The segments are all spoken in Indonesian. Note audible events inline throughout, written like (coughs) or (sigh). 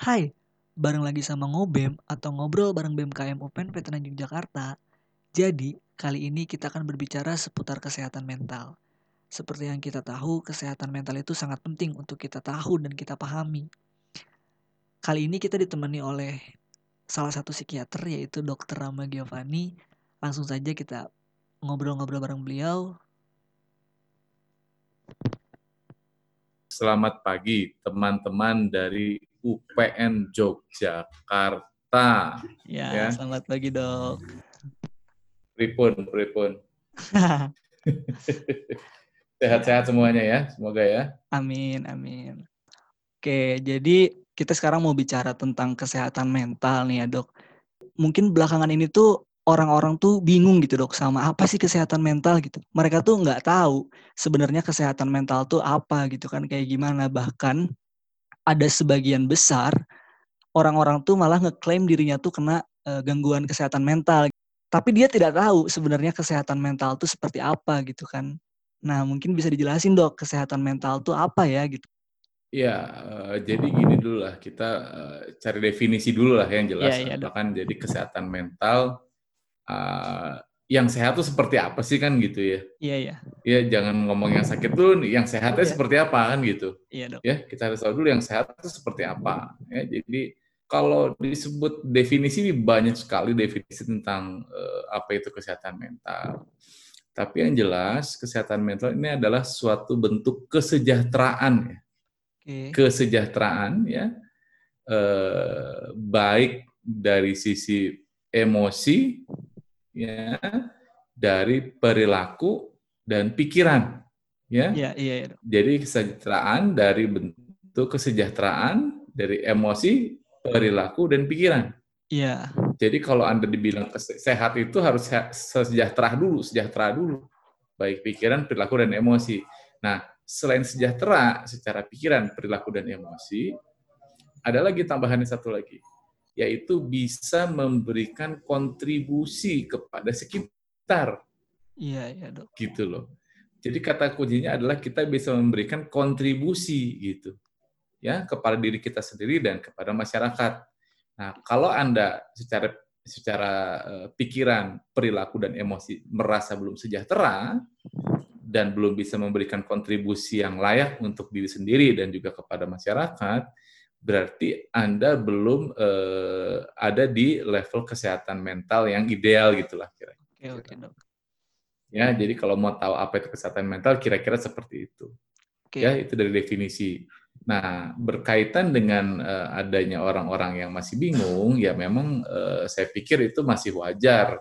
Hai, bareng lagi sama Ngobem atau Ngobrol bareng BMKM Open Veteran Yogyakarta. Jadi, kali ini kita akan berbicara seputar kesehatan mental. Seperti yang kita tahu, kesehatan mental itu sangat penting untuk kita tahu dan kita pahami. Kali ini kita ditemani oleh salah satu psikiater yaitu Dr. Rama Giovanni. Langsung saja kita ngobrol-ngobrol bareng beliau. Selamat pagi teman-teman dari UPN Yogyakarta. Ya, ya. selamat pagi dok. Pripun, pripun. (laughs) Sehat-sehat semuanya ya, semoga ya. Amin, amin. Oke, jadi kita sekarang mau bicara tentang kesehatan mental nih ya dok. Mungkin belakangan ini tuh orang-orang tuh bingung gitu dok sama apa sih kesehatan mental gitu. Mereka tuh nggak tahu sebenarnya kesehatan mental tuh apa gitu kan kayak gimana. Bahkan ada sebagian besar orang-orang tuh malah ngeklaim dirinya tuh kena e, gangguan kesehatan mental. Tapi dia tidak tahu sebenarnya kesehatan mental tuh seperti apa gitu kan. Nah mungkin bisa dijelasin dok kesehatan mental tuh apa ya gitu. Ya, uh, jadi gini dulu lah kita uh, cari definisi dulu lah yang jelas. Ya, ya, Bahkan jadi kesehatan mental uh, yang sehat tuh seperti apa sih kan gitu ya? Iya iya. Iya jangan ngomong yang sakit tuh, yang sehatnya oh, seperti apa kan gitu? Iya dok. Ya kita harus tahu dulu yang sehat itu seperti apa. Ya jadi kalau disebut definisi ini banyak sekali definisi tentang uh, apa itu kesehatan mental. Tapi yang jelas kesehatan mental ini adalah suatu bentuk kesejahteraan ya. Okay. Kesejahteraan ya. Uh, baik dari sisi emosi ya dari perilaku dan pikiran ya. Iya, iya, iya. Jadi kesejahteraan dari bentuk kesejahteraan dari emosi, perilaku dan pikiran. Iya. Jadi kalau Anda dibilang sehat itu harus sejahtera dulu, sejahtera dulu. Baik pikiran, perilaku dan emosi. Nah, selain sejahtera secara pikiran, perilaku dan emosi, ada lagi tambahannya satu lagi yaitu bisa memberikan kontribusi kepada sekitar. Iya, iya, Dok. Gitu loh. Jadi kata kuncinya adalah kita bisa memberikan kontribusi gitu. Ya, kepada diri kita sendiri dan kepada masyarakat. Nah, kalau Anda secara secara uh, pikiran, perilaku dan emosi merasa belum sejahtera dan belum bisa memberikan kontribusi yang layak untuk diri sendiri dan juga kepada masyarakat, berarti Anda belum uh, ada di level kesehatan mental yang ideal gitulah kira-kira. Oke, oke, Dok. Ya, jadi kalau mau tahu apa itu kesehatan mental kira-kira seperti itu. Oke. Ya, itu dari definisi. Nah, berkaitan dengan uh, adanya orang-orang yang masih bingung, ya memang uh, saya pikir itu masih wajar.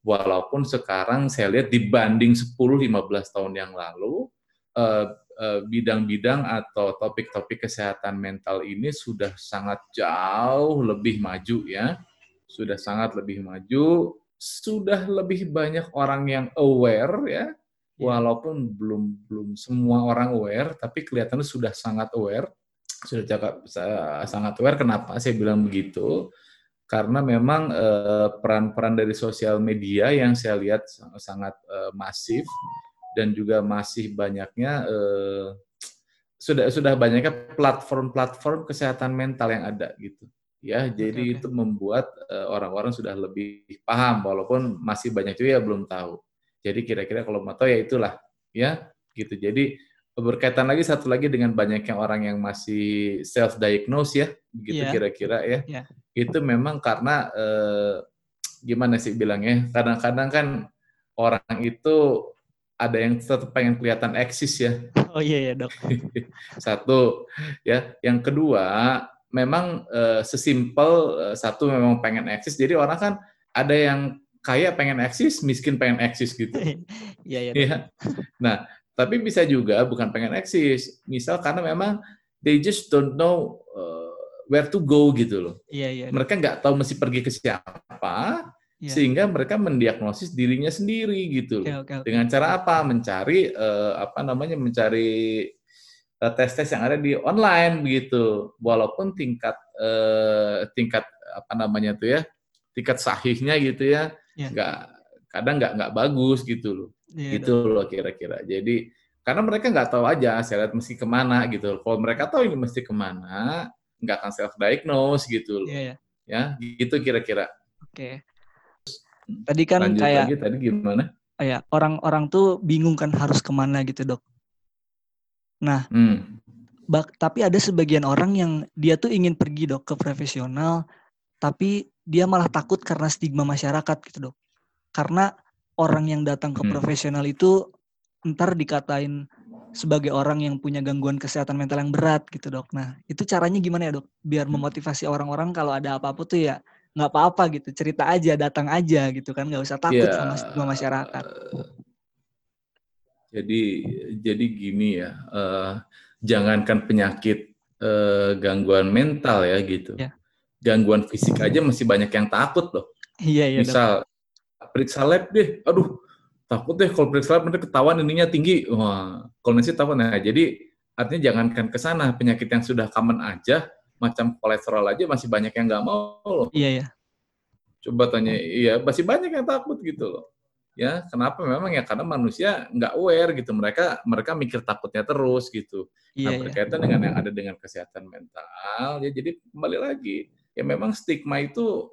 Walaupun sekarang saya lihat dibanding 10-15 tahun yang lalu, uh, Eh, bidang-bidang atau topik-topik kesehatan mental ini sudah sangat jauh lebih maju ya. Sudah sangat lebih maju, sudah lebih banyak orang yang aware ya. Iya. Walaupun belum belum semua orang aware, tapi kelihatannya sudah sangat aware. Sudah cakap sangat aware kenapa saya bilang begitu? Karena memang eh, peran-peran dari sosial media yang saya lihat sangat eh, masif dan juga masih banyaknya eh, sudah sudah banyaknya platform-platform kesehatan mental yang ada gitu. Ya jadi okay, itu membuat eh, orang-orang sudah lebih paham walaupun masih banyak juga ya belum tahu. Jadi kira-kira kalau mau tahu ya itulah ya gitu. Jadi berkaitan lagi satu lagi dengan banyaknya orang yang masih self diagnose ya begitu yeah. kira-kira ya. Yeah. itu memang karena eh, gimana sih bilangnya kadang-kadang kan orang itu ada yang tetap pengen kelihatan eksis ya. (laughs) Oh iya ya dok. (laughs) satu ya, yang kedua memang uh, sesimpel uh, satu memang pengen eksis. Jadi orang kan ada yang kaya pengen eksis, miskin pengen eksis gitu. (laughs) Iya ya. Nah tapi bisa juga bukan pengen eksis. Misal karena memang they just don't know uh, where to go gitu loh. Iya iya. Mereka nggak tahu mesti pergi ke siapa yeah. sehingga mereka mendiagnosis dirinya sendiri gitu okay, okay, okay. dengan cara apa mencari uh, apa namanya mencari uh, tes-tes yang ada di online begitu walaupun tingkat uh, tingkat apa namanya tuh ya tingkat sahihnya gitu ya yeah. nggak kadang nggak nggak bagus gitu loh yeah, gitu loh kira-kira jadi karena mereka nggak tahu aja saya lihat mesti ke mana gitu kalau mereka tahu ini mesti ke mana nggak akan self diagnose gitu loh. Yeah, yeah. Ya, gitu kira-kira. Oke. Okay. Tadi kan Lanjut kayak lagi, tadi gimana? Oh ya, orang-orang tuh bingung kan harus ke mana gitu dok. Nah, hmm. bak, tapi ada sebagian orang yang dia tuh ingin pergi dok ke profesional, tapi dia malah takut karena stigma masyarakat gitu dok. Karena orang yang datang ke hmm. profesional itu ntar dikatain sebagai orang yang punya gangguan kesehatan mental yang berat gitu dok. Nah itu caranya gimana ya dok? Biar hmm. memotivasi orang-orang kalau ada apa-apa tuh ya nggak apa-apa gitu, cerita aja, datang aja gitu kan, nggak usah takut ya, sama stigma masyarakat. Jadi jadi gini ya, uh, jangankan penyakit uh, gangguan mental ya gitu, ya. gangguan fisik aja masih banyak yang takut loh. Iya iya. Misal periksa lab deh, aduh takut deh kalau periksa lab nanti ketahuan ininya tinggi, wah kalau nanti tahu nah jadi artinya jangankan ke sana penyakit yang sudah common aja macam kolesterol aja masih banyak yang nggak mau loh. Iya ya. Coba tanya, iya masih banyak yang takut gitu loh. Ya, kenapa? Memang ya karena manusia nggak aware gitu. Mereka mereka mikir takutnya terus gitu. Iya, nah, iya. berkaitan iya. dengan yang ada dengan kesehatan mental, ya jadi kembali lagi ya memang stigma itu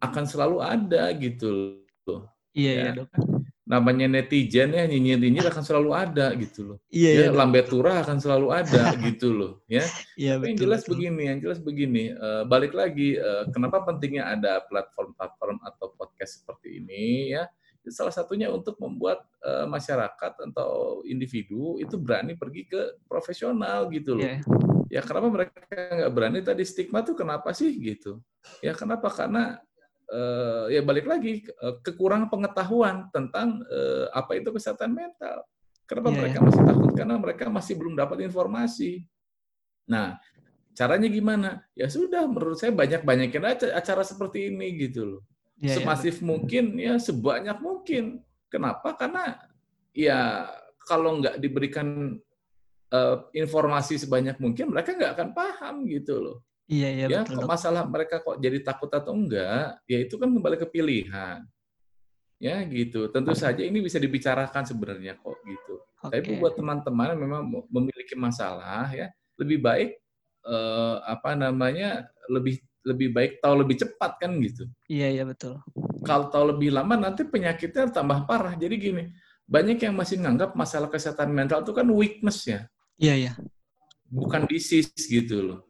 akan selalu ada gitu loh. Iya, ya. iya dok namanya netizen ya nyinyir-nyinyir akan selalu ada gitu loh. Iya, ya, iya. Lambe turah akan selalu ada (laughs) gitu loh, ya. Iya, betul, yang jelas betul. begini, yang jelas begini. Uh, balik lagi, uh, kenapa pentingnya ada platform-platform atau podcast seperti ini ya? Salah satunya untuk membuat uh, masyarakat atau individu itu berani pergi ke profesional gitu loh. Yeah. Ya kenapa mereka nggak berani tadi stigma tuh kenapa sih gitu? Ya kenapa? Karena uh, ya balik lagi uh, kekurangan pengetahuan tentang uh, apa itu kesehatan mental. Kenapa yeah. mereka masih takut? Karena mereka masih belum dapat informasi. Nah, caranya gimana? Ya sudah, menurut saya banyak-banyakin aja acara seperti ini gitu loh. Yeah, iya, Semasif yeah. mungkin, ya sebanyak mungkin. Kenapa? Karena ya kalau nggak diberikan uh, informasi sebanyak mungkin, mereka nggak akan paham gitu loh. Iya, iya, ya, betul. masalah mereka kok jadi takut atau enggak, ya itu kan kembali ke pilihan. Ya, gitu. Tentu saja ini bisa dibicarakan sebenarnya kok gitu. Okay. Tapi buat teman-teman yang memang memiliki masalah ya, lebih baik eh, apa namanya? lebih lebih baik tahu lebih cepat kan gitu. Iya, iya betul. Kalau tahu lebih lama nanti penyakitnya tambah parah. Jadi gini, banyak yang masih menganggap masalah kesehatan mental itu kan weakness ya. Iya, iya. Bukan disease gitu loh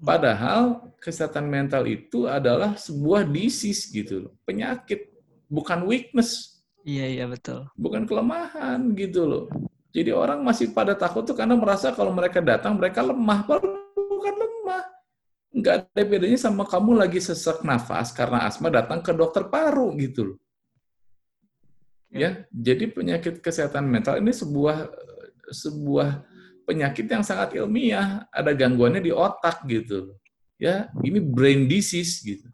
Padahal kesehatan mental itu adalah sebuah disease gitu loh, penyakit, bukan weakness. Iya iya betul. Bukan kelemahan gitu loh. Jadi orang masih pada takut tuh karena merasa kalau mereka datang mereka lemah, bukan lemah. Enggak ada bedanya sama kamu lagi sesak nafas karena asma datang ke dokter paru gitu loh. Ya, jadi penyakit kesehatan mental ini sebuah sebuah penyakit yang sangat ilmiah, ada gangguannya di otak gitu. Ya, ini brain disease gitu.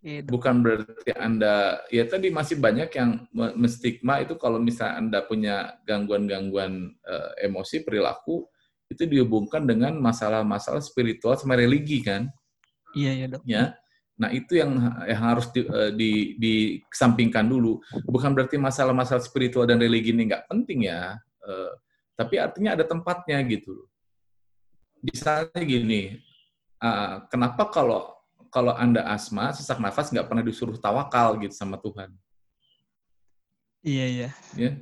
Bukan berarti Anda ya tadi masih banyak yang menstigma itu kalau misalnya Anda punya gangguan-gangguan uh, emosi perilaku itu dihubungkan dengan masalah-masalah spiritual sama religi kan? Iya ya dok. Ya. Nah itu yang yang harus di, uh, di, dikesampingkan dulu. Bukan berarti masalah-masalah spiritual dan religi ini nggak penting ya. Uh, tapi artinya ada tempatnya gitu. Misalnya gini, uh, kenapa kalau kalau anda asma sesak nafas nggak pernah disuruh tawakal gitu sama Tuhan? Iya iya. Ya.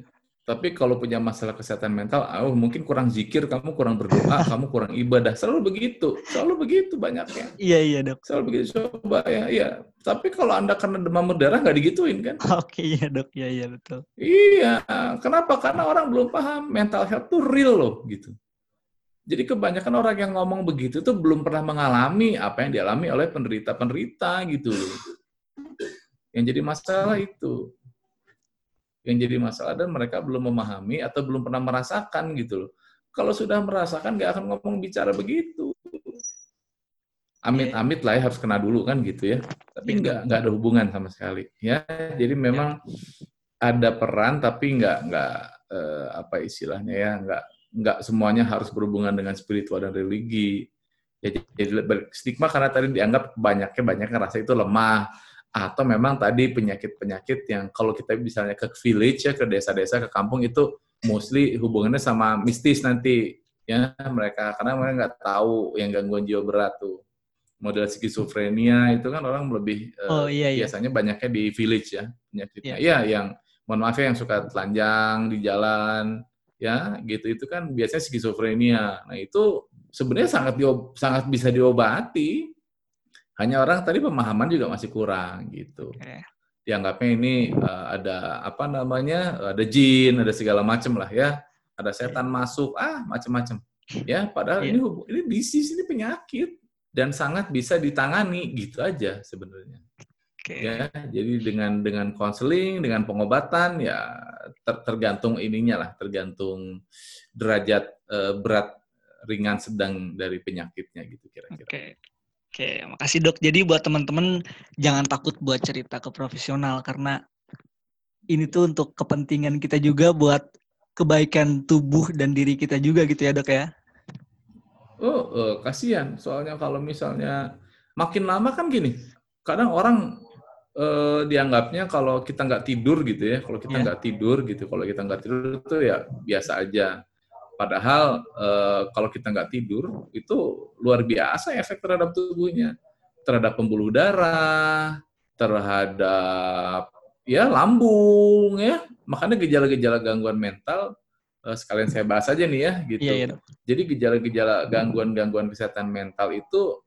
Tapi kalau punya masalah kesehatan mental, oh mungkin kurang zikir, kamu kurang berdoa, (laughs) kamu kurang ibadah. Selalu begitu, selalu begitu banyaknya. Iya iya dok. Selalu begitu coba ya, iya. Tapi kalau anda kena demam berdarah nggak digituin kan? (laughs) Oke iya dok, iya iya betul. Iya, kenapa? Karena orang belum paham mental health tuh real loh gitu. Jadi kebanyakan orang yang ngomong begitu tuh belum pernah mengalami apa yang dialami oleh penderita-penderita gitu loh. Yang jadi masalah itu yang jadi masalah dan mereka belum memahami atau belum pernah merasakan gitu loh. Kalau sudah merasakan nggak akan ngomong bicara begitu. Amit-amit lah ya harus kena dulu kan gitu ya. Tapi iya, nggak nggak ada hubungan sama sekali ya. Jadi memang ada peran tapi nggak nggak eh, apa istilahnya ya nggak nggak semuanya harus berhubungan dengan spiritual dan religi. Ya, jadi stigma karena tadi dianggap banyaknya banyak rasa itu lemah atau memang tadi penyakit-penyakit yang kalau kita misalnya ke village ya ke desa-desa ke kampung itu mostly hubungannya sama mistis nanti ya mereka karena mereka nggak tahu yang gangguan jiwa berat tuh model skizofrenia itu kan orang lebih eh, oh, iya, iya. biasanya banyaknya di village ya penyakitnya. Iya. Ya, yang mohon maaf ya yang suka telanjang di jalan ya gitu itu kan biasanya skizofrenia. Nah itu sebenarnya sangat sangat bisa diobati. Hanya orang tadi pemahaman juga masih kurang gitu. Okay. Dianggapnya ini uh, ada apa namanya ada jin, ada segala macam lah ya. Ada setan yeah. masuk, ah macam-macam. Ya, padahal yeah. ini ini disease ini penyakit dan sangat bisa ditangani gitu aja sebenarnya. Okay. Ya, jadi dengan dengan konseling, dengan pengobatan ya ter, tergantung ininya lah, tergantung derajat uh, berat ringan sedang dari penyakitnya gitu kira-kira. Oke. Okay. Oke, makasih dok. Jadi buat teman-teman jangan takut buat cerita ke profesional karena ini tuh untuk kepentingan kita juga buat kebaikan tubuh dan diri kita juga gitu ya dok ya. Oh, uh, kasihan. Soalnya kalau misalnya makin lama kan gini, kadang orang uh, dianggapnya kalau kita nggak tidur gitu ya, kalau kita iya. nggak yeah. tidur gitu, kalau kita nggak tidur itu ya biasa aja. Padahal uh, kalau kita nggak tidur itu luar biasa efek terhadap tubuhnya, terhadap pembuluh darah, terhadap ya lambung ya. Makanya gejala-gejala gangguan mental uh, sekalian saya bahas aja nih ya gitu. Iya, iya. Jadi gejala-gejala gangguan-gangguan kesehatan mental itu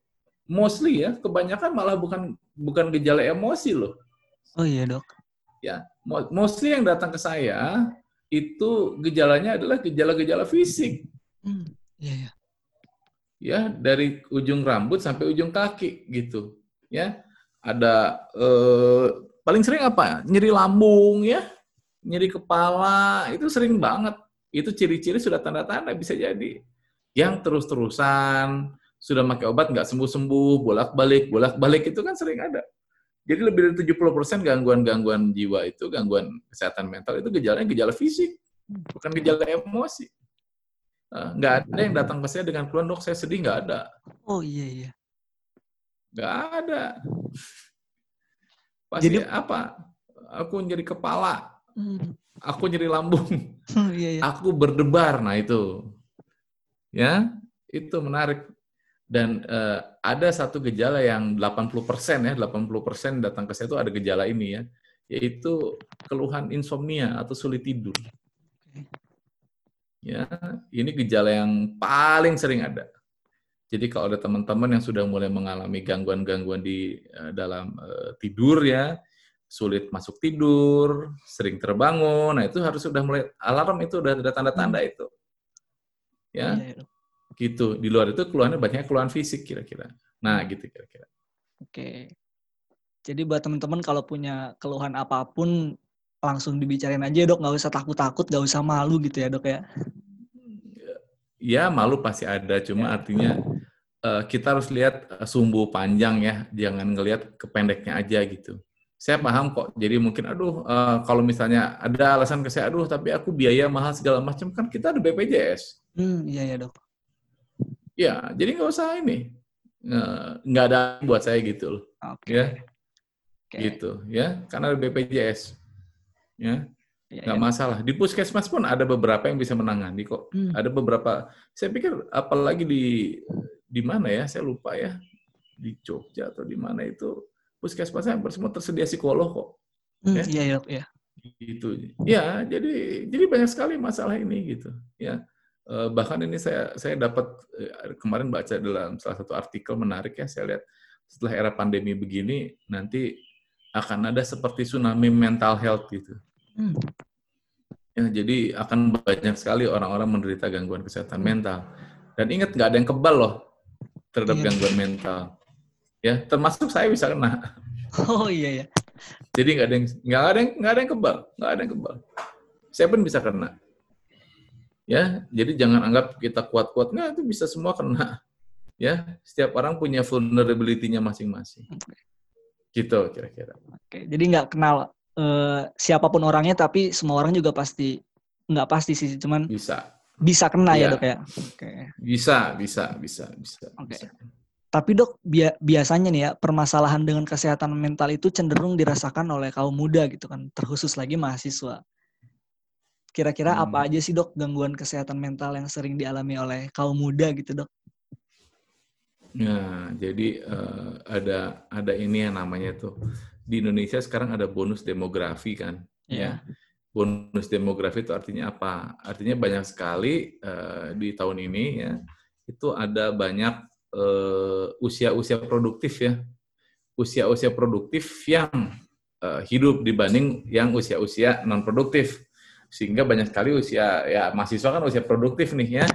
mostly ya kebanyakan malah bukan bukan gejala emosi loh. Oh iya dok. Ya, mostly yang datang ke saya itu gejalanya adalah gejala-gejala fisik. Hmm, iya ya. Ya dari ujung rambut sampai ujung kaki gitu. Ya ada eh, paling sering apa? Nyeri lambung ya, nyeri kepala itu sering banget itu ciri-ciri sudah tanda-tanda bisa jadi. Yang terus-terusan, sudah pakai obat nggak sembuh-sembuh, bolak-balik, bolak-balik itu kan sering ada. Jadi lebih dari 70% gangguan-gangguan jiwa itu, gangguan kesehatan mental itu gejalanya gejala fisik, bukan gejala emosi. Nggak ada yang datang ke saya dengan keluhan, dok saya sedih, nggak ada. Oh iya, iya. Nggak ada. Pasti Jadi, apa? Aku nyeri kepala. Hmm aku nyeri lambung, oh, (laughs) iya, iya. aku berdebar, nah itu, ya itu menarik. Dan uh, ada satu gejala yang 80% ya, 80% datang ke saya itu ada gejala ini ya, yaitu keluhan insomnia atau sulit tidur. Ya, ini gejala yang paling sering ada. Jadi kalau ada teman-teman yang sudah mulai mengalami gangguan-gangguan di uh, dalam uh, tidur ya, sulit masuk tidur, sering terbangun. Nah, itu harus sudah mulai alarm itu udah ada tanda-tanda hmm. itu. Ya. Gitu. Di luar itu keluhannya banyak keluhan fisik kira-kira. Nah, hmm. gitu kira-kira. Oke. Jadi buat teman-teman kalau punya keluhan apa pun langsung dibicarain aja dok, nggak usah takut-takut, nggak usah malu gitu ya dok ya. Ya malu pasti ada, cuma ya. artinya uh, kita harus lihat uh, sumbu panjang ya, jangan ngelihat kependeknya aja gitu saya paham kok. Jadi mungkin aduh uh, kalau misalnya ada alasan ke saya aduh tapi aku biaya mahal segala macam kan kita ada BPJS. Hmm, iya ya dok. Ya, jadi nggak usah ini nggak ada buat saya gitu loh. Okay. Ya. Okay. Gitu ya, karena ada BPJS. Ya. Ya, nggak ya. masalah. Di puskesmas pun ada beberapa yang bisa menangani kok. Hmm. Ada beberapa. Saya pikir apalagi di di mana ya? Saya lupa ya. Di Jogja atau di mana itu puskesmas hampir semua tersedia psikolog kok. Hmm, ya? Iya, iya, iya. Gitu. Ya, jadi jadi banyak sekali masalah ini gitu. Ya. Eh, bahkan ini saya saya dapat eh, kemarin baca dalam salah satu artikel menarik ya saya lihat setelah era pandemi begini nanti akan ada seperti tsunami mental health gitu. Hmm. Ya, jadi akan banyak sekali orang-orang menderita gangguan kesehatan hmm. mental. Dan ingat nggak ada yang kebal loh terhadap iya. gangguan mental ya termasuk saya bisa kena oh iya ya jadi nggak ada yang nggak ada yang nggak ada yang kebal nggak ada yang kebal saya pun bisa kena ya jadi jangan anggap kita kuat-kuat. Nggak itu bisa semua kena. Ya setiap orang punya vulnerability-nya masing-masing. Gitu kira-kira. Oke jadi nggak kenal uh, siapa pun orangnya tapi semua orang juga pasti nggak pasti sih cuman bisa. bisa kena ya, ya dok ya? Oke. Bisa bisa bisa bisa oke. okay. Tapi dok, biasanya nih ya, permasalahan dengan kesehatan mental itu cenderung dirasakan oleh kaum muda gitu kan, terkhusus lagi mahasiswa. Kira-kira hmm. apa aja sih dok gangguan kesehatan mental yang sering dialami oleh kaum muda gitu dok? Nah, jadi uh, ada ada ini yang namanya tuh di Indonesia sekarang ada bonus demografi kan, yeah. ya. Bonus demografi itu artinya apa? Artinya banyak sekali uh, di tahun ini ya itu ada banyak usia-usia uh, produktif ya, usia-usia produktif yang uh, hidup dibanding yang usia-usia non produktif, sehingga banyak sekali usia ya mahasiswa kan usia produktif nih ya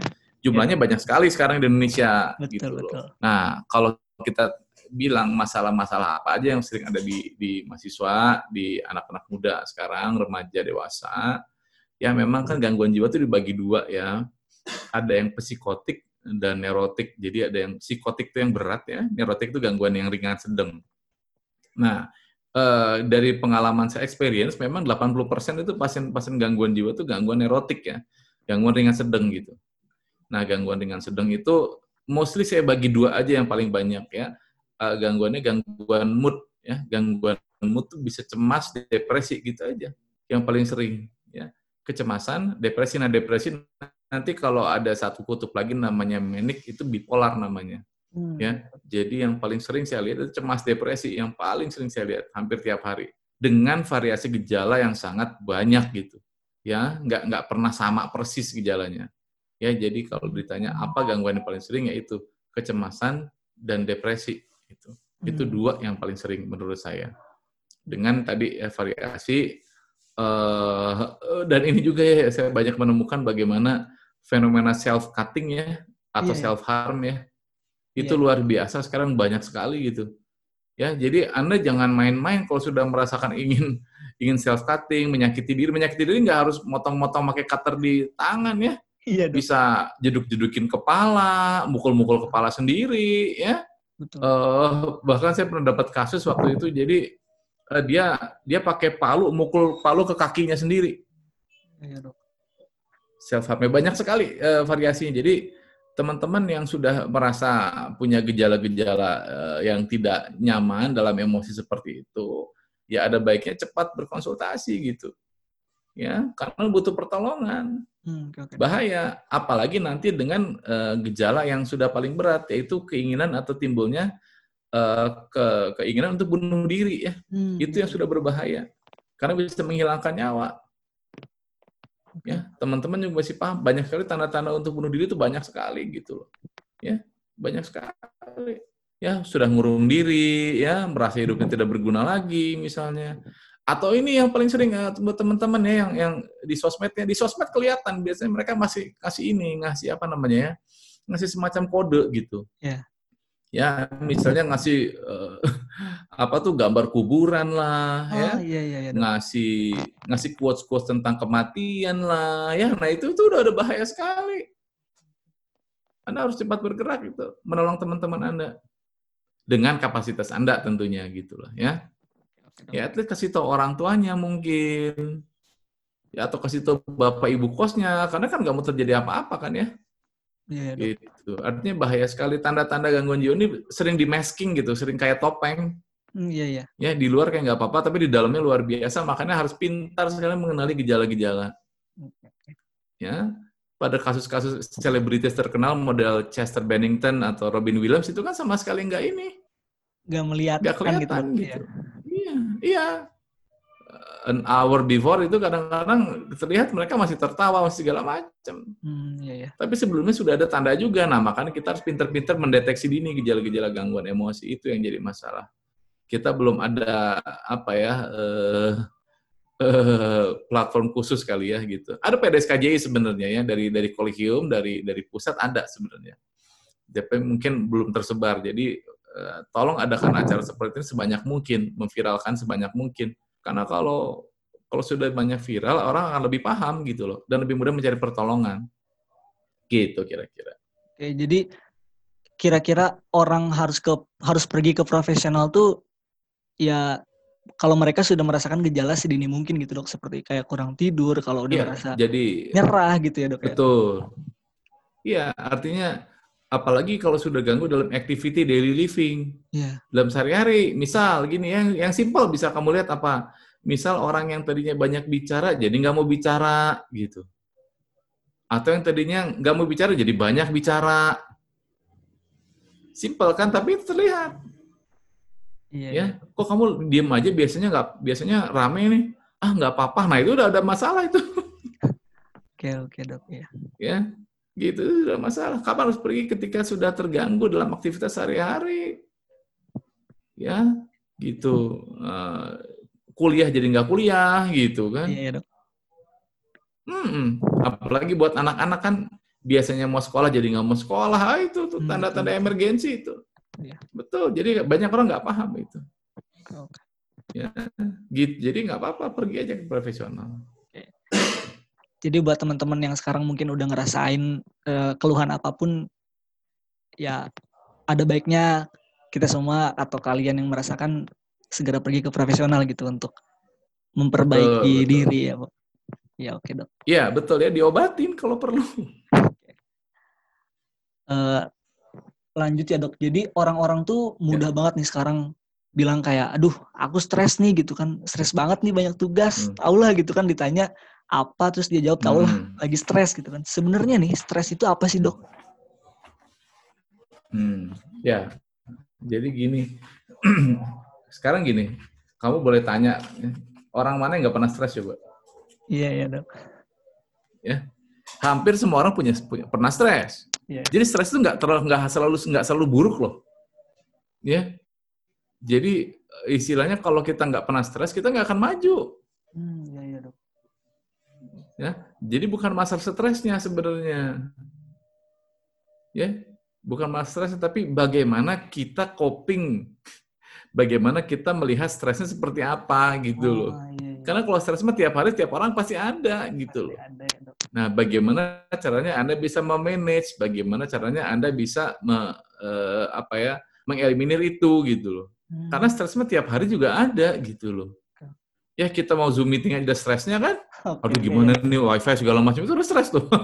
jumlahnya ya. banyak sekali sekarang di Indonesia betul, gitu loh. Betul. Nah, kalau kita bilang masalah-masalah apa aja yang sering ada di di mahasiswa, di anak-anak muda sekarang, remaja, dewasa, ya memang kan gangguan jiwa itu dibagi dua ya. Ada yang psikotik dan neurotik. Jadi ada yang psikotik itu yang berat ya, neurotik itu gangguan yang ringan sedang. Nah, eh, dari pengalaman saya experience memang 80% itu pasien-pasien gangguan jiwa itu gangguan neurotik ya, gangguan ringan sedang gitu. Nah, gangguan ringan sedang itu mostly saya bagi dua aja yang paling banyak ya. Uh, gangguannya gangguan mood ya, gangguan mood tuh bisa cemas, depresi gitu aja. Yang paling sering ya. Kecemasan, depresi, nah depresi nanti kalau ada satu kutub lagi namanya menik itu bipolar namanya. Hmm. Ya. Jadi yang paling sering saya lihat itu cemas depresi yang paling sering saya lihat hampir tiap hari dengan variasi gejala yang sangat banyak gitu. Ya, nggak nggak pernah sama persis gejalanya. Ya, jadi kalau ditanya apa gangguan yang paling sering yaitu kecemasan dan depresi itu. Hmm. Itu dua yang paling sering menurut saya. Dengan tadi ya, variasi uh, dan ini juga ya saya banyak menemukan bagaimana fenomena self cutting ya atau yeah. self harm ya. Itu yeah. luar biasa sekarang banyak sekali gitu. Ya, jadi Anda jangan main-main kalau sudah merasakan ingin (laughs) ingin self cutting, menyakiti diri, menyakiti diri nggak harus motong-motong pakai cutter di tangan ya Iya, bisa jeduk-jedukin kepala, mukul-mukul kepala sendiri, ya. Betul. Uh, bahkan saya pernah dapat kasus waktu itu, jadi uh, dia dia pakai palu, mukul palu ke kakinya sendiri. Iya, dok. Self harm banyak sekali uh, variasinya. Jadi teman-teman yang sudah merasa punya gejala-gejala uh, yang tidak nyaman dalam emosi seperti itu, ya ada baiknya cepat berkonsultasi gitu. Ya karena butuh pertolongan. Hmm, okay. bahaya. Apalagi nanti dengan uh, gejala yang sudah paling berat yaitu keinginan atau timbulnya uh, ke keinginan untuk bunuh diri ya. Hmm. itu yang sudah berbahaya. Karena bisa menghilangkan nyawa ya teman-teman juga masih paham. Banyak sekali tanda-tanda untuk bunuh diri itu banyak sekali gitu loh. Ya banyak sekali. Ya sudah ngurung diri ya merasa hidupnya tidak berguna lagi misalnya. Atau ini yang paling sering uh, teman-teman ya yang yang di sosmednya. Di sosmed kelihatan biasanya mereka masih kasih ini ngasih apa namanya ya ngasih semacam kode gitu. Yeah. Ya misalnya ngasih uh, (laughs) apa tuh gambar kuburan lah oh, ya iya, iya, iya, ngasih ngasih quotes quotes tentang kematian lah ya. Nah itu tuh udah ada bahaya sekali. Anda harus cepat bergerak gitu menolong teman-teman anda. Dengan kapasitas anda tentunya gitulah ya. Ya, least kasih tahu orang tuanya mungkin. Ya, atau kasih tahu bapak ibu kosnya, karena kan nggak mau terjadi apa-apa kan ya. Iya, gitu. Artinya bahaya sekali tanda-tanda gangguan jiwa ini sering di masking gitu, sering kayak topeng. Hmm, iya, iya. Ya, di luar kayak nggak apa-apa, tapi di dalamnya luar biasa, makanya harus pintar sekali mengenali gejala-gejala. Ya, pada kasus-kasus selebritis terkenal model Chester Bennington atau Robin Williams itu kan sama sekali nggak ini. Nggak melihat nggak kelihatan gitu. gitu. Ya. Iya. An hour before itu kadang-kadang terlihat mereka masih tertawa, masih segala macam. Hmm, iya, iya. Tapi sebelumnya sudah ada tanda juga. Nah, makanya kita harus pintar-pintar mendeteksi dini gejala-gejala gangguan emosi itu yang jadi masalah. Kita belum ada apa ya uh, uh, platform khusus kali ya gitu. Ada PDSKJI sebenarnya ya dari dari kolegium dari dari pusat ada sebenarnya. Tapi mungkin belum tersebar. Jadi Eh, tolong adakan acara seperti ini sebanyak mungkin, memviralkan sebanyak mungkin. Karena kalau kalau sudah banyak viral, orang akan lebih paham gitu loh, dan lebih mudah mencari pertolongan. Gitu kira-kira. Oke, jadi kira-kira orang harus ke harus pergi ke profesional tuh ya kalau mereka sudah merasakan gejala sedini mungkin gitu dok seperti kayak kurang tidur kalau udah ya, merasa jadi nyerah gitu ya dok ya? betul iya artinya apalagi kalau sudah ganggu dalam activity daily living. Yeah. Dalam sehari-hari, misal gini yang yang simpel bisa kamu lihat apa? misal orang yang tadinya banyak bicara jadi nggak mau bicara gitu. Atau yang tadinya nggak mau bicara jadi banyak bicara. Simpel kan, tapi terlihat. Iya, ya, iya. kok kamu diem aja biasanya nggak biasanya rame nih. Ah nggak apa-apa. Nah itu udah ada masalah itu. (laughs) Oke oke dok ya. Ya, gitu udah masalah. Kapan harus pergi ketika sudah terganggu dalam aktivitas sehari-hari? Ya, gitu. Uh, kuliah jadi nggak kuliah gitu kan? Iya, dok. Hmm, apalagi buat anak-anak kan biasanya mau sekolah jadi nggak mau sekolah, ah, itu tuh tanda-tanda hmm, emergensi itu. Ya. Betul. Jadi banyak orang nggak paham itu. Oke. Ya, gitu. Jadi nggak apa-apa, pergi aja ke profesional. Jadi buat teman-teman yang sekarang mungkin udah ngerasain uh, keluhan apa pun, ya ada baiknya kita semua atau kalian yang merasakan segera pergi ke profesional gitu untuk memperbaiki betul, diri betul. ya, Bu. Ya oke okay, dok. Iya betul ya diobatin kalau perlu. (laughs) Uh, lanjut ya dok. Jadi orang-orang tuh mudah ya. banget nih sekarang bilang kayak, aduh aku stres nih gitu kan, stres banget nih banyak tugas, hmm. tau lah gitu kan ditanya apa terus dia jawab lah hmm. (laughs) lagi stres gitu kan. Sebenarnya nih stres itu apa sih dok? Hmm, ya. Jadi gini, (clears throat) sekarang gini, kamu boleh tanya orang mana yang nggak pernah stres coba? Iya, iya, Dok. Ya. Hampir semua orang punya, punya pernah stres. Yeah. Jadi stres itu nggak terlalu nggak selalu nggak selalu buruk loh. Ya. Jadi istilahnya kalau kita nggak pernah stres, kita nggak akan maju. Hmm. Ya. Jadi bukan masalah stresnya sebenarnya. Ya, bukan masalah stres tapi bagaimana kita coping bagaimana kita melihat stresnya seperti apa gitu oh, loh. Iya. Karena kalau stres mah tiap hari tiap orang pasti ada gitu loh. Ya, nah, bagaimana caranya Anda bisa memanage, bagaimana caranya Anda bisa me, uh, apa ya, mengeliminir itu gitu loh. Hmm. Karena stres mah tiap hari juga ada gitu loh. Ya kita mau Zoom meeting aja stresnya kan? Okay, Aduh gimana iya. nih wifi segala macam itu udah stres tuh. (laughs)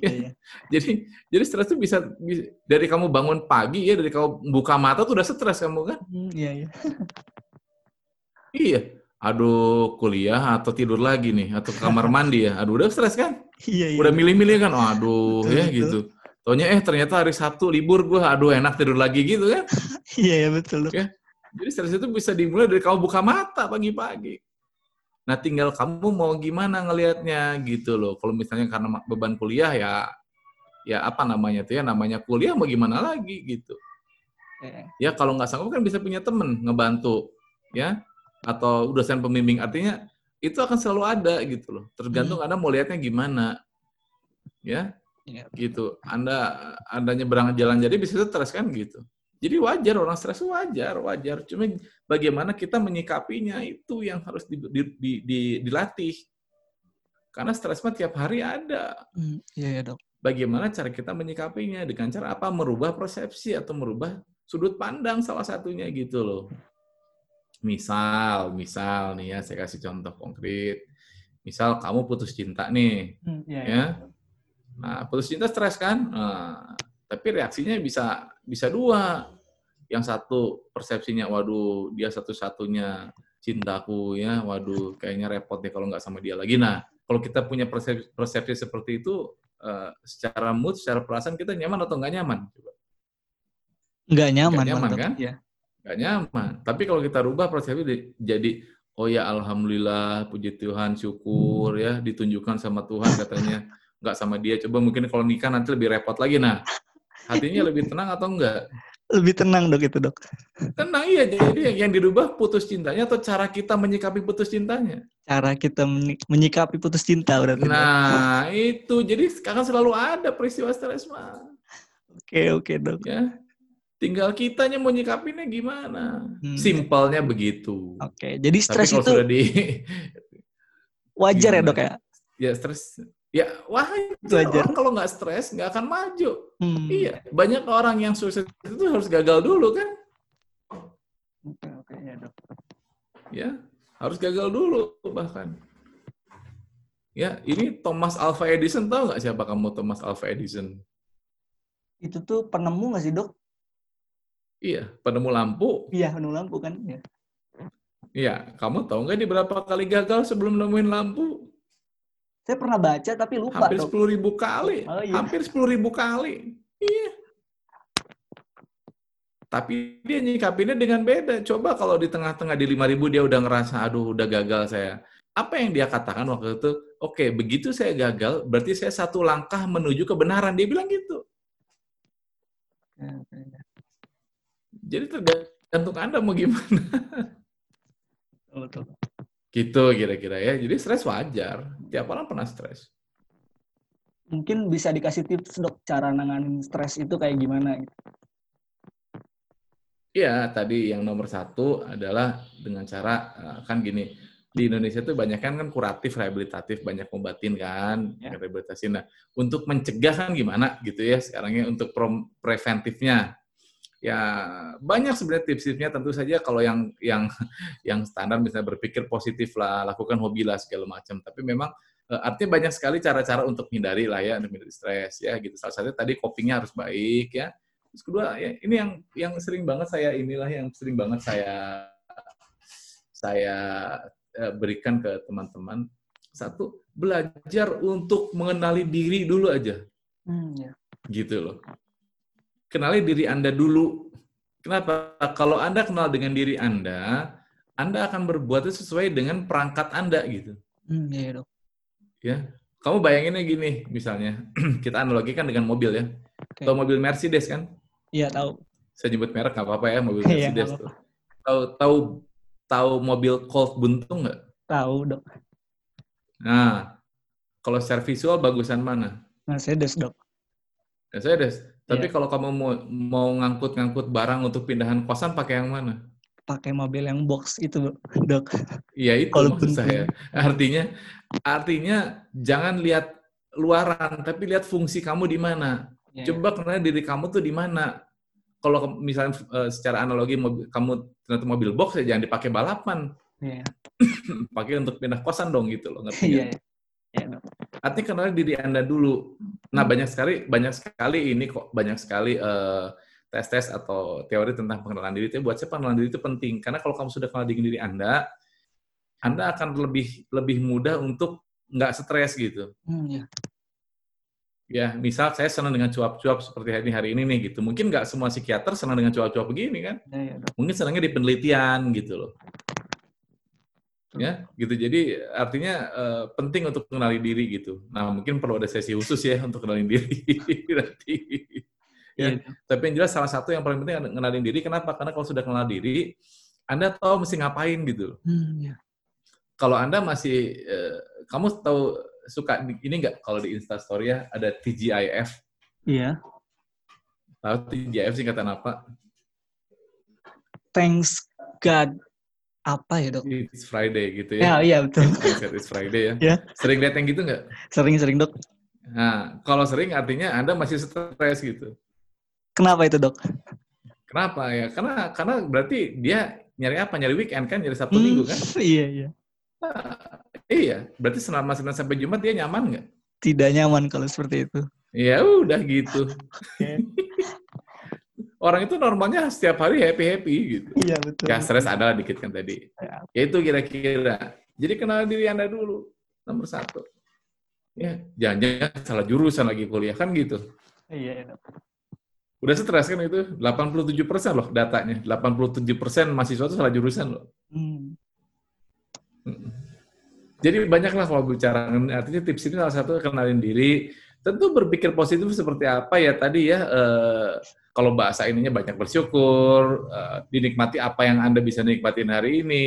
Iya, iya. (laughs) jadi jadi stres itu bisa, bisa dari kamu bangun pagi ya dari kamu buka mata tuh udah stres kamu kan? Hmm, iya iya. (laughs) iya aduh kuliah atau tidur lagi nih atau ke kamar mandi ya aduh udah stres kan iya, iya. udah milih-milih kan oh, aduh betul, ya betul. gitu Taunya eh ternyata hari Sabtu libur gue aduh enak tidur lagi gitu kan iya ya betul ya jadi stres itu bisa dimulai dari kamu buka mata pagi-pagi nah tinggal kamu mau gimana ngelihatnya gitu loh. Kalau misalnya karena beban kuliah ya ya apa namanya tuh ya namanya kuliah mau gimana lagi gitu. Ya kalau nggak sanggup kan bisa punya temen ngebantu ya. Atau dosen pembimbing. Artinya itu akan selalu ada gitu loh. Tergantung hmm. anda mau lihatnya gimana ya, ya gitu. Anda anda nyebrang jalan jadi bisa stres kan gitu jadi wajar orang stres wajar wajar. Cuma bagaimana kita menyikapinya itu yang harus di, di, di, di, dilatih. Karena stres mah tiap hari ada. Hmm, ya, ya dok. Bagaimana cara kita menyikapinya? Dengan cara apa? Merubah persepsi atau merubah sudut pandang salah satunya gitu loh. Misal, misal nih ya, saya kasih contoh konkret. Misal kamu putus cinta nih, hmm, ya, ya. Nah, putus cinta stres kan? Nah, tapi reaksinya bisa bisa dua. Yang satu persepsinya, waduh, dia satu-satunya cintaku ya, waduh, kayaknya repot deh kalau nggak sama dia lagi. Nah, kalau kita punya persepsi, persepsi seperti itu, uh, secara mood, secara perasaan kita nyaman atau nggak nyaman? Coba. Nggak nyaman, nggak nyaman kan? Ya nggak nyaman. Tapi kalau kita rubah persepsi jadi oh ya alhamdulillah puji Tuhan syukur ya ditunjukkan sama Tuhan katanya nggak sama dia coba mungkin kalau nikah nanti lebih repot lagi nah hatinya lebih tenang atau enggak lebih tenang dok itu dok tenang iya jadi yang dirubah putus cintanya atau cara kita menyikapi putus cintanya cara kita menyikapi putus cinta berarti nah dok. itu jadi sekarang selalu ada peristiwa stres mah oke oke dok ya Tinggal kitanya mau nyikapinnya gimana. Hmm. Simpelnya begitu. Oke, jadi stres itu sudah di wajar ya dok ya? Ya stres. Ya wajar. wajar. Orang kalau nggak stres nggak akan maju. Hmm. Iya, banyak orang yang sukses itu harus gagal dulu kan? Oke oke ya dok. Ya harus gagal dulu bahkan. Ya, ini Thomas Alva Edison tahu nggak siapa kamu Thomas Alva Edison? Itu tuh penemu nggak sih dok? Iya, penemu lampu. Iya, penemu lampu kan. Ya. Iya, kamu tahu nggak di berapa kali gagal sebelum nemuin lampu? Saya pernah baca tapi lupa. Hampir sepuluh ribu kali. Oh, iya. Hampir sepuluh ribu kali. Iya. Tapi dia nyikapinnya dengan beda. Coba kalau di tengah-tengah di lima ribu dia udah ngerasa, aduh udah gagal saya. Apa yang dia katakan waktu itu? Oke, begitu saya gagal, berarti saya satu langkah menuju kebenaran. Dia bilang gitu. Jadi tergantung Anda mau gimana. Betul. Gitu kira-kira ya. Jadi stres wajar. Tiap orang pernah stres. Mungkin bisa dikasih tips dok cara nanganin stres itu kayak gimana? Iya, tadi yang nomor satu adalah dengan cara eh, kan gini di Indonesia tuh banyak kan kan kuratif, rehabilitatif, banyak ngobatin kan, ya. rehabilitasi. Nah, untuk mencegah kan gimana gitu ya sekarangnya untuk preventifnya ya banyak sebenarnya tips-tipsnya. Tentu saja kalau yang yang (laughs) yang standar misalnya berpikir positif lah lakukan hobi lah segala macam. Tapi memang e, artinya banyak sekali cara-cara untuk menghindari lah ya untuk menghindari stres ya gitu. Salah satunya tadi copingnya harus baik ya. Terus kedua ya ini yang yang sering banget saya inilah yang sering banget saya saya e, berikan ke teman-teman. Satu belajar untuk mengenali diri dulu aja. Hmm, ya. gitu loh kenali diri Anda dulu. Kenapa? Kalau Anda kenal dengan diri Anda, Anda akan berbuat sesuai dengan perangkat Anda gitu. Hmm, iya dok. Ya, kamu bayanginnya gini, misalnya (clears throat) kita analogikan dengan mobil ya. Okay. Tahu mobil Mercedes kan? Iya tahu. Saya nyebut merek nggak apa-apa ya mobil iya, Mercedes tuh. Tahu tahu tahu mobil Colt buntung nggak? Tahu dok. Nah, kalau secara visual bagusan mana? Mercedes dok. Mercedes. Tapi yeah. kalau kamu mau mau ngangkut-ngangkut barang untuk pindahan kosan pakai yang mana? Pakai mobil yang box itu, Dok. Iya, itu kalau maksud saya. Artinya artinya jangan lihat luaran, tapi lihat fungsi kamu di mana. Yeah. Coba kenal diri kamu tuh di mana. Kalau misalnya uh, secara analogi mobil, kamu ternyata mobil box ya jangan dipakai balapan. Yeah. (coughs) pakai untuk pindah kosan dong gitu loh, ngerti yeah, yeah. Yeah. Artinya kenal diri Anda dulu. Nah, banyak sekali banyak sekali ini kok banyak sekali uh, tes-tes atau teori tentang pengenalan diri itu buat saya pengenalan diri itu penting karena kalau kamu sudah kenal diri diri Anda, Anda akan lebih lebih mudah untuk nggak stres gitu. Hmm, ya. ya, misal saya senang dengan cuap-cuap seperti hari ini hari ini nih gitu. Mungkin nggak semua psikiater senang dengan cuap-cuap begini kan? Ya, ya, Mungkin senangnya di penelitian gitu loh ya gitu. Jadi artinya uh, penting untuk mengenali diri gitu. Nah mungkin perlu ada sesi khusus ya untuk kenalin diri (laughs) nanti. Ya yeah. tapi yang jelas salah satu yang paling penting kenalin diri. Kenapa? Karena kalau sudah kenal diri anda tahu mesti ngapain gitu hmm, yeah. kalau anda masih uh, kamu tahu suka ini nggak? Kalau di instastory ya ada TGIF iya. Yeah. tahu TGIF singkatan apa? Thanks God apa ya dok? It's Friday gitu ya? Ya iya betul. It's Friday ya. ya. Sering lihat yang gitu nggak? Sering-sering dok. Nah kalau sering artinya anda masih stres gitu. Kenapa itu dok? Kenapa ya? Karena karena berarti dia nyari apa? Nyari weekend kan? Nyari Sabtu hmm, Minggu kan? (laughs) Iya iya. Nah, iya, berarti selama Senin sampai Jumat dia nyaman nggak? Tidak nyaman kalau seperti itu. Ya udah gitu. Orang itu normalnya setiap hari happy happy gitu. Iya betul. Ya stres ada dikit kan tadi. Ya. ya itu kira-kira. Jadi kenal diri anda dulu nomor satu. Ya jangan-jangan salah jurusan lagi kuliah kan gitu. Iya. iya. Udah stres kan itu 87 persen loh datanya. 87 persen mahasiswa itu salah jurusan loh. Hmm. Jadi banyaklah kalau bicara artinya tips ini salah satu kenalin diri. Tentu berpikir positif seperti apa ya tadi ya. Eh, kalau bahasa ininya banyak bersyukur, uh, dinikmati apa yang Anda bisa nikmatin hari ini,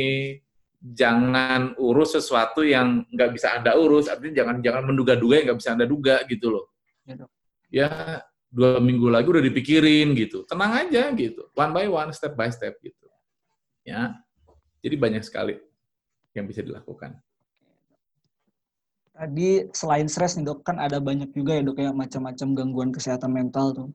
jangan urus sesuatu yang nggak bisa Anda urus, artinya jangan jangan menduga-duga yang nggak bisa Anda duga gitu loh. Ya, ya dua minggu lagi udah dipikirin gitu, tenang aja gitu, one by one, step by step gitu. Ya, jadi banyak sekali yang bisa dilakukan. Tadi selain stres nih dok, kan ada banyak juga ya dok ya macam-macam gangguan kesehatan mental tuh.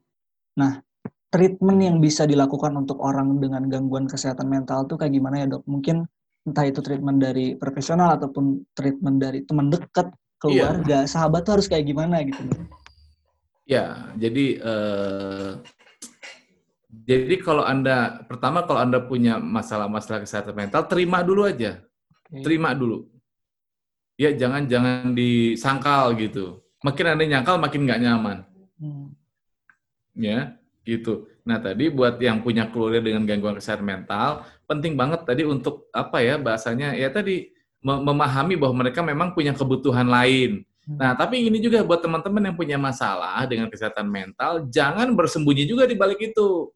Nah, treatment yang bisa dilakukan untuk orang dengan gangguan kesehatan mental tuh kayak gimana ya dok? Mungkin entah itu treatment dari profesional ataupun treatment dari teman dekat, keluarga, yeah. sahabat tuh harus kayak gimana gitu Ya, jadi uh, Jadi kalau Anda pertama kalau Anda punya masalah-masalah kesehatan mental, terima dulu aja. Okay. Terima dulu. Ya jangan jangan disangkal gitu. Makin Anda nyangkal makin nggak nyaman. Hmm. Ya, gitu. Nah, tadi buat yang punya keluarga dengan gangguan kesehatan mental, penting banget tadi untuk apa ya bahasanya? Ya tadi memahami bahwa mereka memang punya kebutuhan lain. Hmm. Nah, tapi ini juga buat teman-teman yang punya masalah dengan kesehatan mental, jangan bersembunyi juga di balik itu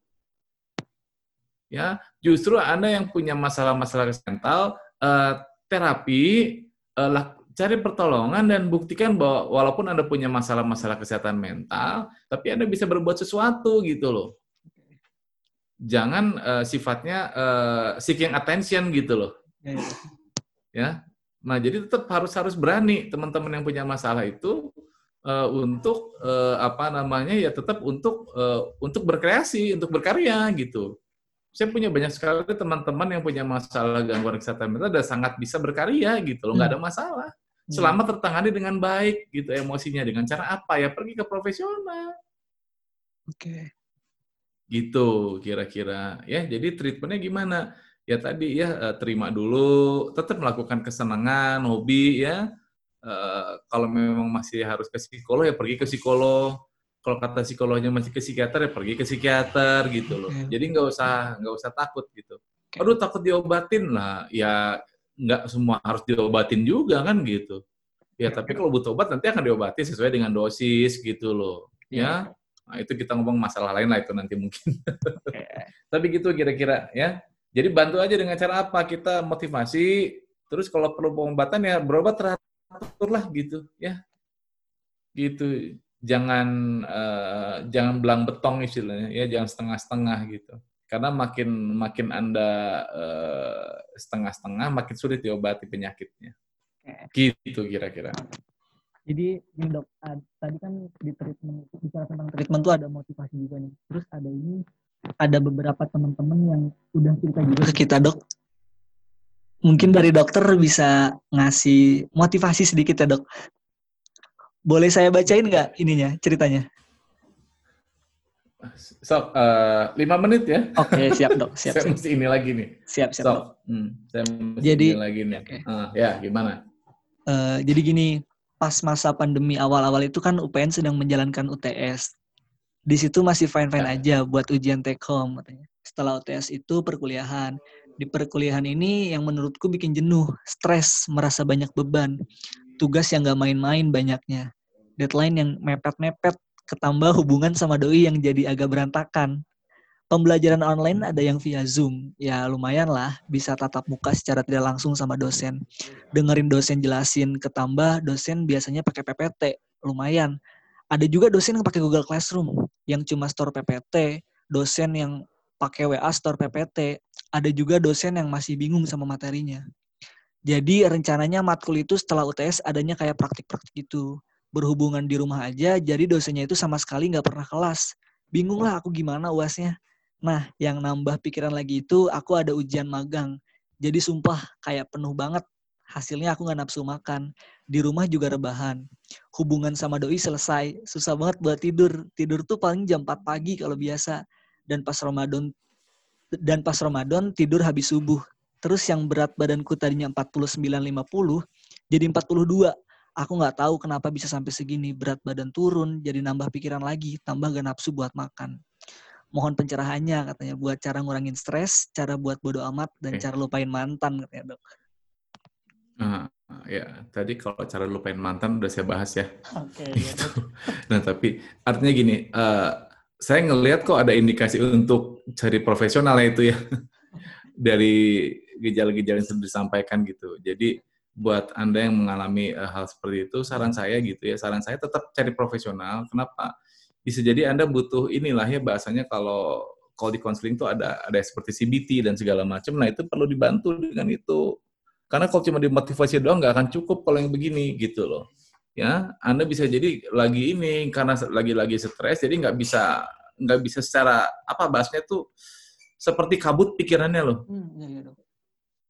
ya justru anda yang punya masalah-masalah mental uh, terapi uh, cari pertolongan dan buktikan bahwa walaupun anda punya masalah-masalah kesehatan mental tapi anda bisa berbuat sesuatu gitu loh. Jangan uh, sifatnya uh, seeking attention gitu loh. Ya, ya. ya. Nah jadi tetap harus harus berani teman-teman yang punya masalah itu uh, untuk uh, apa namanya ya tetap untuk uh, untuk berkreasi untuk berkarya gitu saya punya banyak sekali teman-teman yang punya masalah gangguan kesehatan mental dan sangat bisa berkarya gitu loh, nggak ada hmm. masalah. Hmm. Selama tertangani dengan baik gitu emosinya dengan cara apa ya pergi ke profesional. Oke. Okay. Gitu kira-kira ya. Jadi treatmentnya gimana? Ya tadi ya eh, terima dulu, tetap melakukan kesenangan, hobi ya. Uh, kalau memang masih harus ke psikolog ya pergi ke psikolog kalau kata psikolognya masih ke psikiater ya pergi ke psikiater gitu loh. Okay. Jadi nggak usah nggak usah takut gitu. Okay. Aduh takut diobatin lah, ya nggak semua harus diobatin juga kan gitu. Ya tapi kalau butuh obat nanti akan diobati sesuai dengan dosis gitu loh. Yeah. Ya, nah, itu kita ngomong masalah lain lah itu nanti mungkin. Okay. (laughs) tapi gitu kira-kira ya. Jadi bantu aja dengan cara apa kita motivasi. Terus kalau perlu pengobatan ya berobat teratur lah gitu ya. Gitu jangan uh, jangan belang betong istilahnya ya jangan setengah-setengah gitu. Karena makin makin anda uh, setengah-setengah makin sulit diobati penyakitnya. Oke. gitu kira-kira. Jadi ini dok tadi kan di treatment bicara tentang treatment tuh ada motivasi juga nih. Terus ada ini ada beberapa teman-teman yang udah cerita juga ke kita dok. Mungkin dari dokter bisa ngasih motivasi sedikit ya dok boleh saya bacain nggak ininya ceritanya? So, uh, lima menit ya? Oke, okay, siap dok. (laughs) Siap, saya siap. mesti ini lagi nih. Siap, siap so, dok. Hmm, saya mesti jadi, ini lagi nih. Okay. Uh, ya, gimana? Uh, jadi gini, pas masa pandemi awal-awal itu kan UPN sedang menjalankan UTS. Di situ masih fine-fine ya. aja buat ujian take home katanya. Setelah UTS itu perkuliahan. Di perkuliahan ini yang menurutku bikin jenuh, stres, merasa banyak beban tugas yang gak main-main banyaknya. Deadline yang mepet-mepet, ketambah hubungan sama doi yang jadi agak berantakan. Pembelajaran online ada yang via Zoom, ya lumayan lah bisa tatap muka secara tidak langsung sama dosen. Dengerin dosen jelasin, ketambah dosen biasanya pakai PPT, lumayan. Ada juga dosen yang pakai Google Classroom, yang cuma store PPT, dosen yang pakai WA store PPT, ada juga dosen yang masih bingung sama materinya. Jadi rencananya matkul itu setelah UTS adanya kayak praktik-praktik gitu. Berhubungan di rumah aja, jadi dosennya itu sama sekali nggak pernah kelas. Bingung lah aku gimana uasnya. Nah, yang nambah pikiran lagi itu aku ada ujian magang. Jadi sumpah kayak penuh banget. Hasilnya aku nggak nafsu makan. Di rumah juga rebahan. Hubungan sama doi selesai. Susah banget buat tidur. Tidur tuh paling jam 4 pagi kalau biasa. Dan pas Ramadan dan pas Ramadan tidur habis subuh Terus yang berat badanku tadinya 49-50 jadi 42. Aku nggak tahu kenapa bisa sampai segini. Berat badan turun, jadi nambah pikiran lagi, tambah gak nafsu buat makan. Mohon pencerahannya katanya buat cara ngurangin stres, cara buat bodo amat, dan okay. cara lupain mantan katanya dok. Uh, ya, tadi kalau cara lupain mantan udah saya bahas ya. Oke. (laughs) Okay, gitu. nah tapi artinya gini, uh, saya ngelihat kok ada indikasi untuk cari profesional ya itu ya dari gejala-gejala yang sudah disampaikan gitu. Jadi buat Anda yang mengalami uh, hal seperti itu, saran saya gitu ya, saran saya tetap cari profesional. Kenapa? Bisa jadi Anda butuh inilah ya bahasanya kalau kalau di konseling itu ada ada seperti CBT dan segala macam. Nah, itu perlu dibantu dengan itu. Karena kalau cuma dimotivasi doang nggak akan cukup kalau yang begini gitu loh. Ya, Anda bisa jadi lagi ini karena lagi-lagi stres jadi nggak bisa nggak bisa secara apa bahasnya tuh seperti kabut pikirannya loh. Hmm, iya, iya,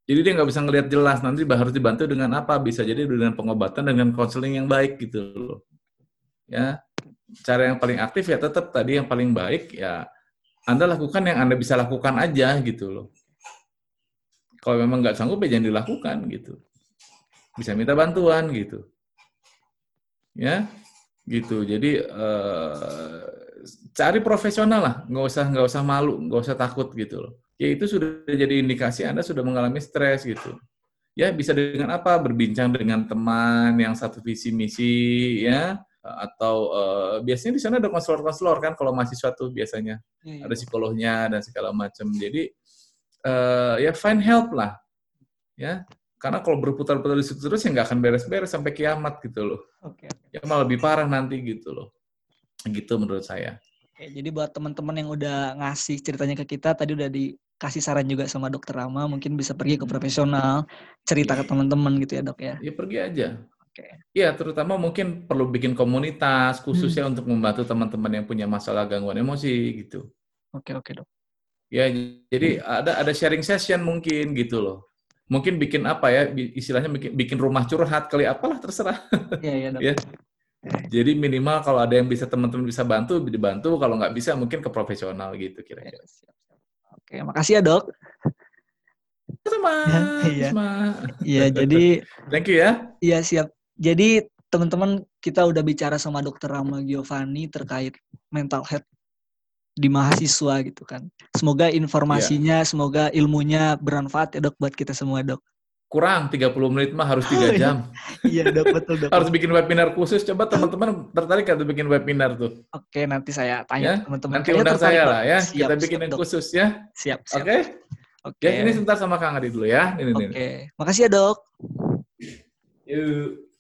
jadi dia nggak bisa ngelihat jelas. Nanti harus dibantu dengan apa? Bisa jadi dengan pengobatan dengan konseling yang baik gitu loh. Ya, cara yang paling aktif ya tetap tadi yang paling baik ya Anda lakukan yang Anda bisa lakukan aja gitu loh. Kalau memang nggak sanggup ya jangan dilakukan gitu. Bisa minta bantuan gitu. Ya, gitu. Jadi eh, cari profesional lah, nggak usah nggak usah malu, nggak usah takut gitu loh. Ya itu sudah jadi indikasi Anda sudah mengalami stres gitu. Ya bisa dengan apa? Berbincang dengan teman yang satu visi misi ya atau uh, biasanya di sana ada konselor-konselor kan kalau mahasiswa tuh biasanya ya, ya. ada psikolognya dan segala macam jadi uh, ya find help lah ya karena kalau berputar-putar di situ terus ya nggak akan beres-beres sampai kiamat gitu loh okay. ya malah lebih parah nanti gitu loh gitu menurut saya Oke, jadi buat teman-teman yang udah ngasih ceritanya ke kita tadi udah dikasih saran juga sama dokter Rama mungkin bisa pergi ke profesional cerita ke iya. teman-teman gitu ya dok ya ya pergi aja Oke. Iya, terutama mungkin perlu bikin komunitas khususnya hmm. untuk membantu teman-teman yang punya masalah gangguan emosi gitu. Oke, oke, Dok. Ya, jadi hmm. ada ada sharing session mungkin gitu loh. Mungkin bikin apa ya, istilahnya bikin, bikin rumah curhat kali apalah terserah. Iya, iya, Dok. (laughs) ya. Jadi minimal kalau ada yang bisa teman-teman bisa bantu, dibantu. Kalau nggak bisa mungkin ke profesional gitu kira-kira. Oke, makasih ya dok. Sama. Iya. Iya, jadi. (laughs) Thank you ya. Iya siap. Jadi teman-teman kita udah bicara sama dokter Rama Giovanni terkait mental health di mahasiswa gitu kan. Semoga informasinya, yeah. semoga ilmunya bermanfaat ya dok buat kita semua dok. Kurang 30 menit mah harus 3 jam. iya dok, betul dok. harus bikin webinar khusus. Coba teman-teman tertarik atau bikin webinar tuh? Oke, nanti saya tanya ya? teman-teman. Nanti undang saya lah ya. Siap, kita bikin siap, yang khusus ya. Siap, siap. Oke? Oke. Ya, ini sebentar sama Kang Adi dulu ya. Oke. Makasih ya dok. Yuk.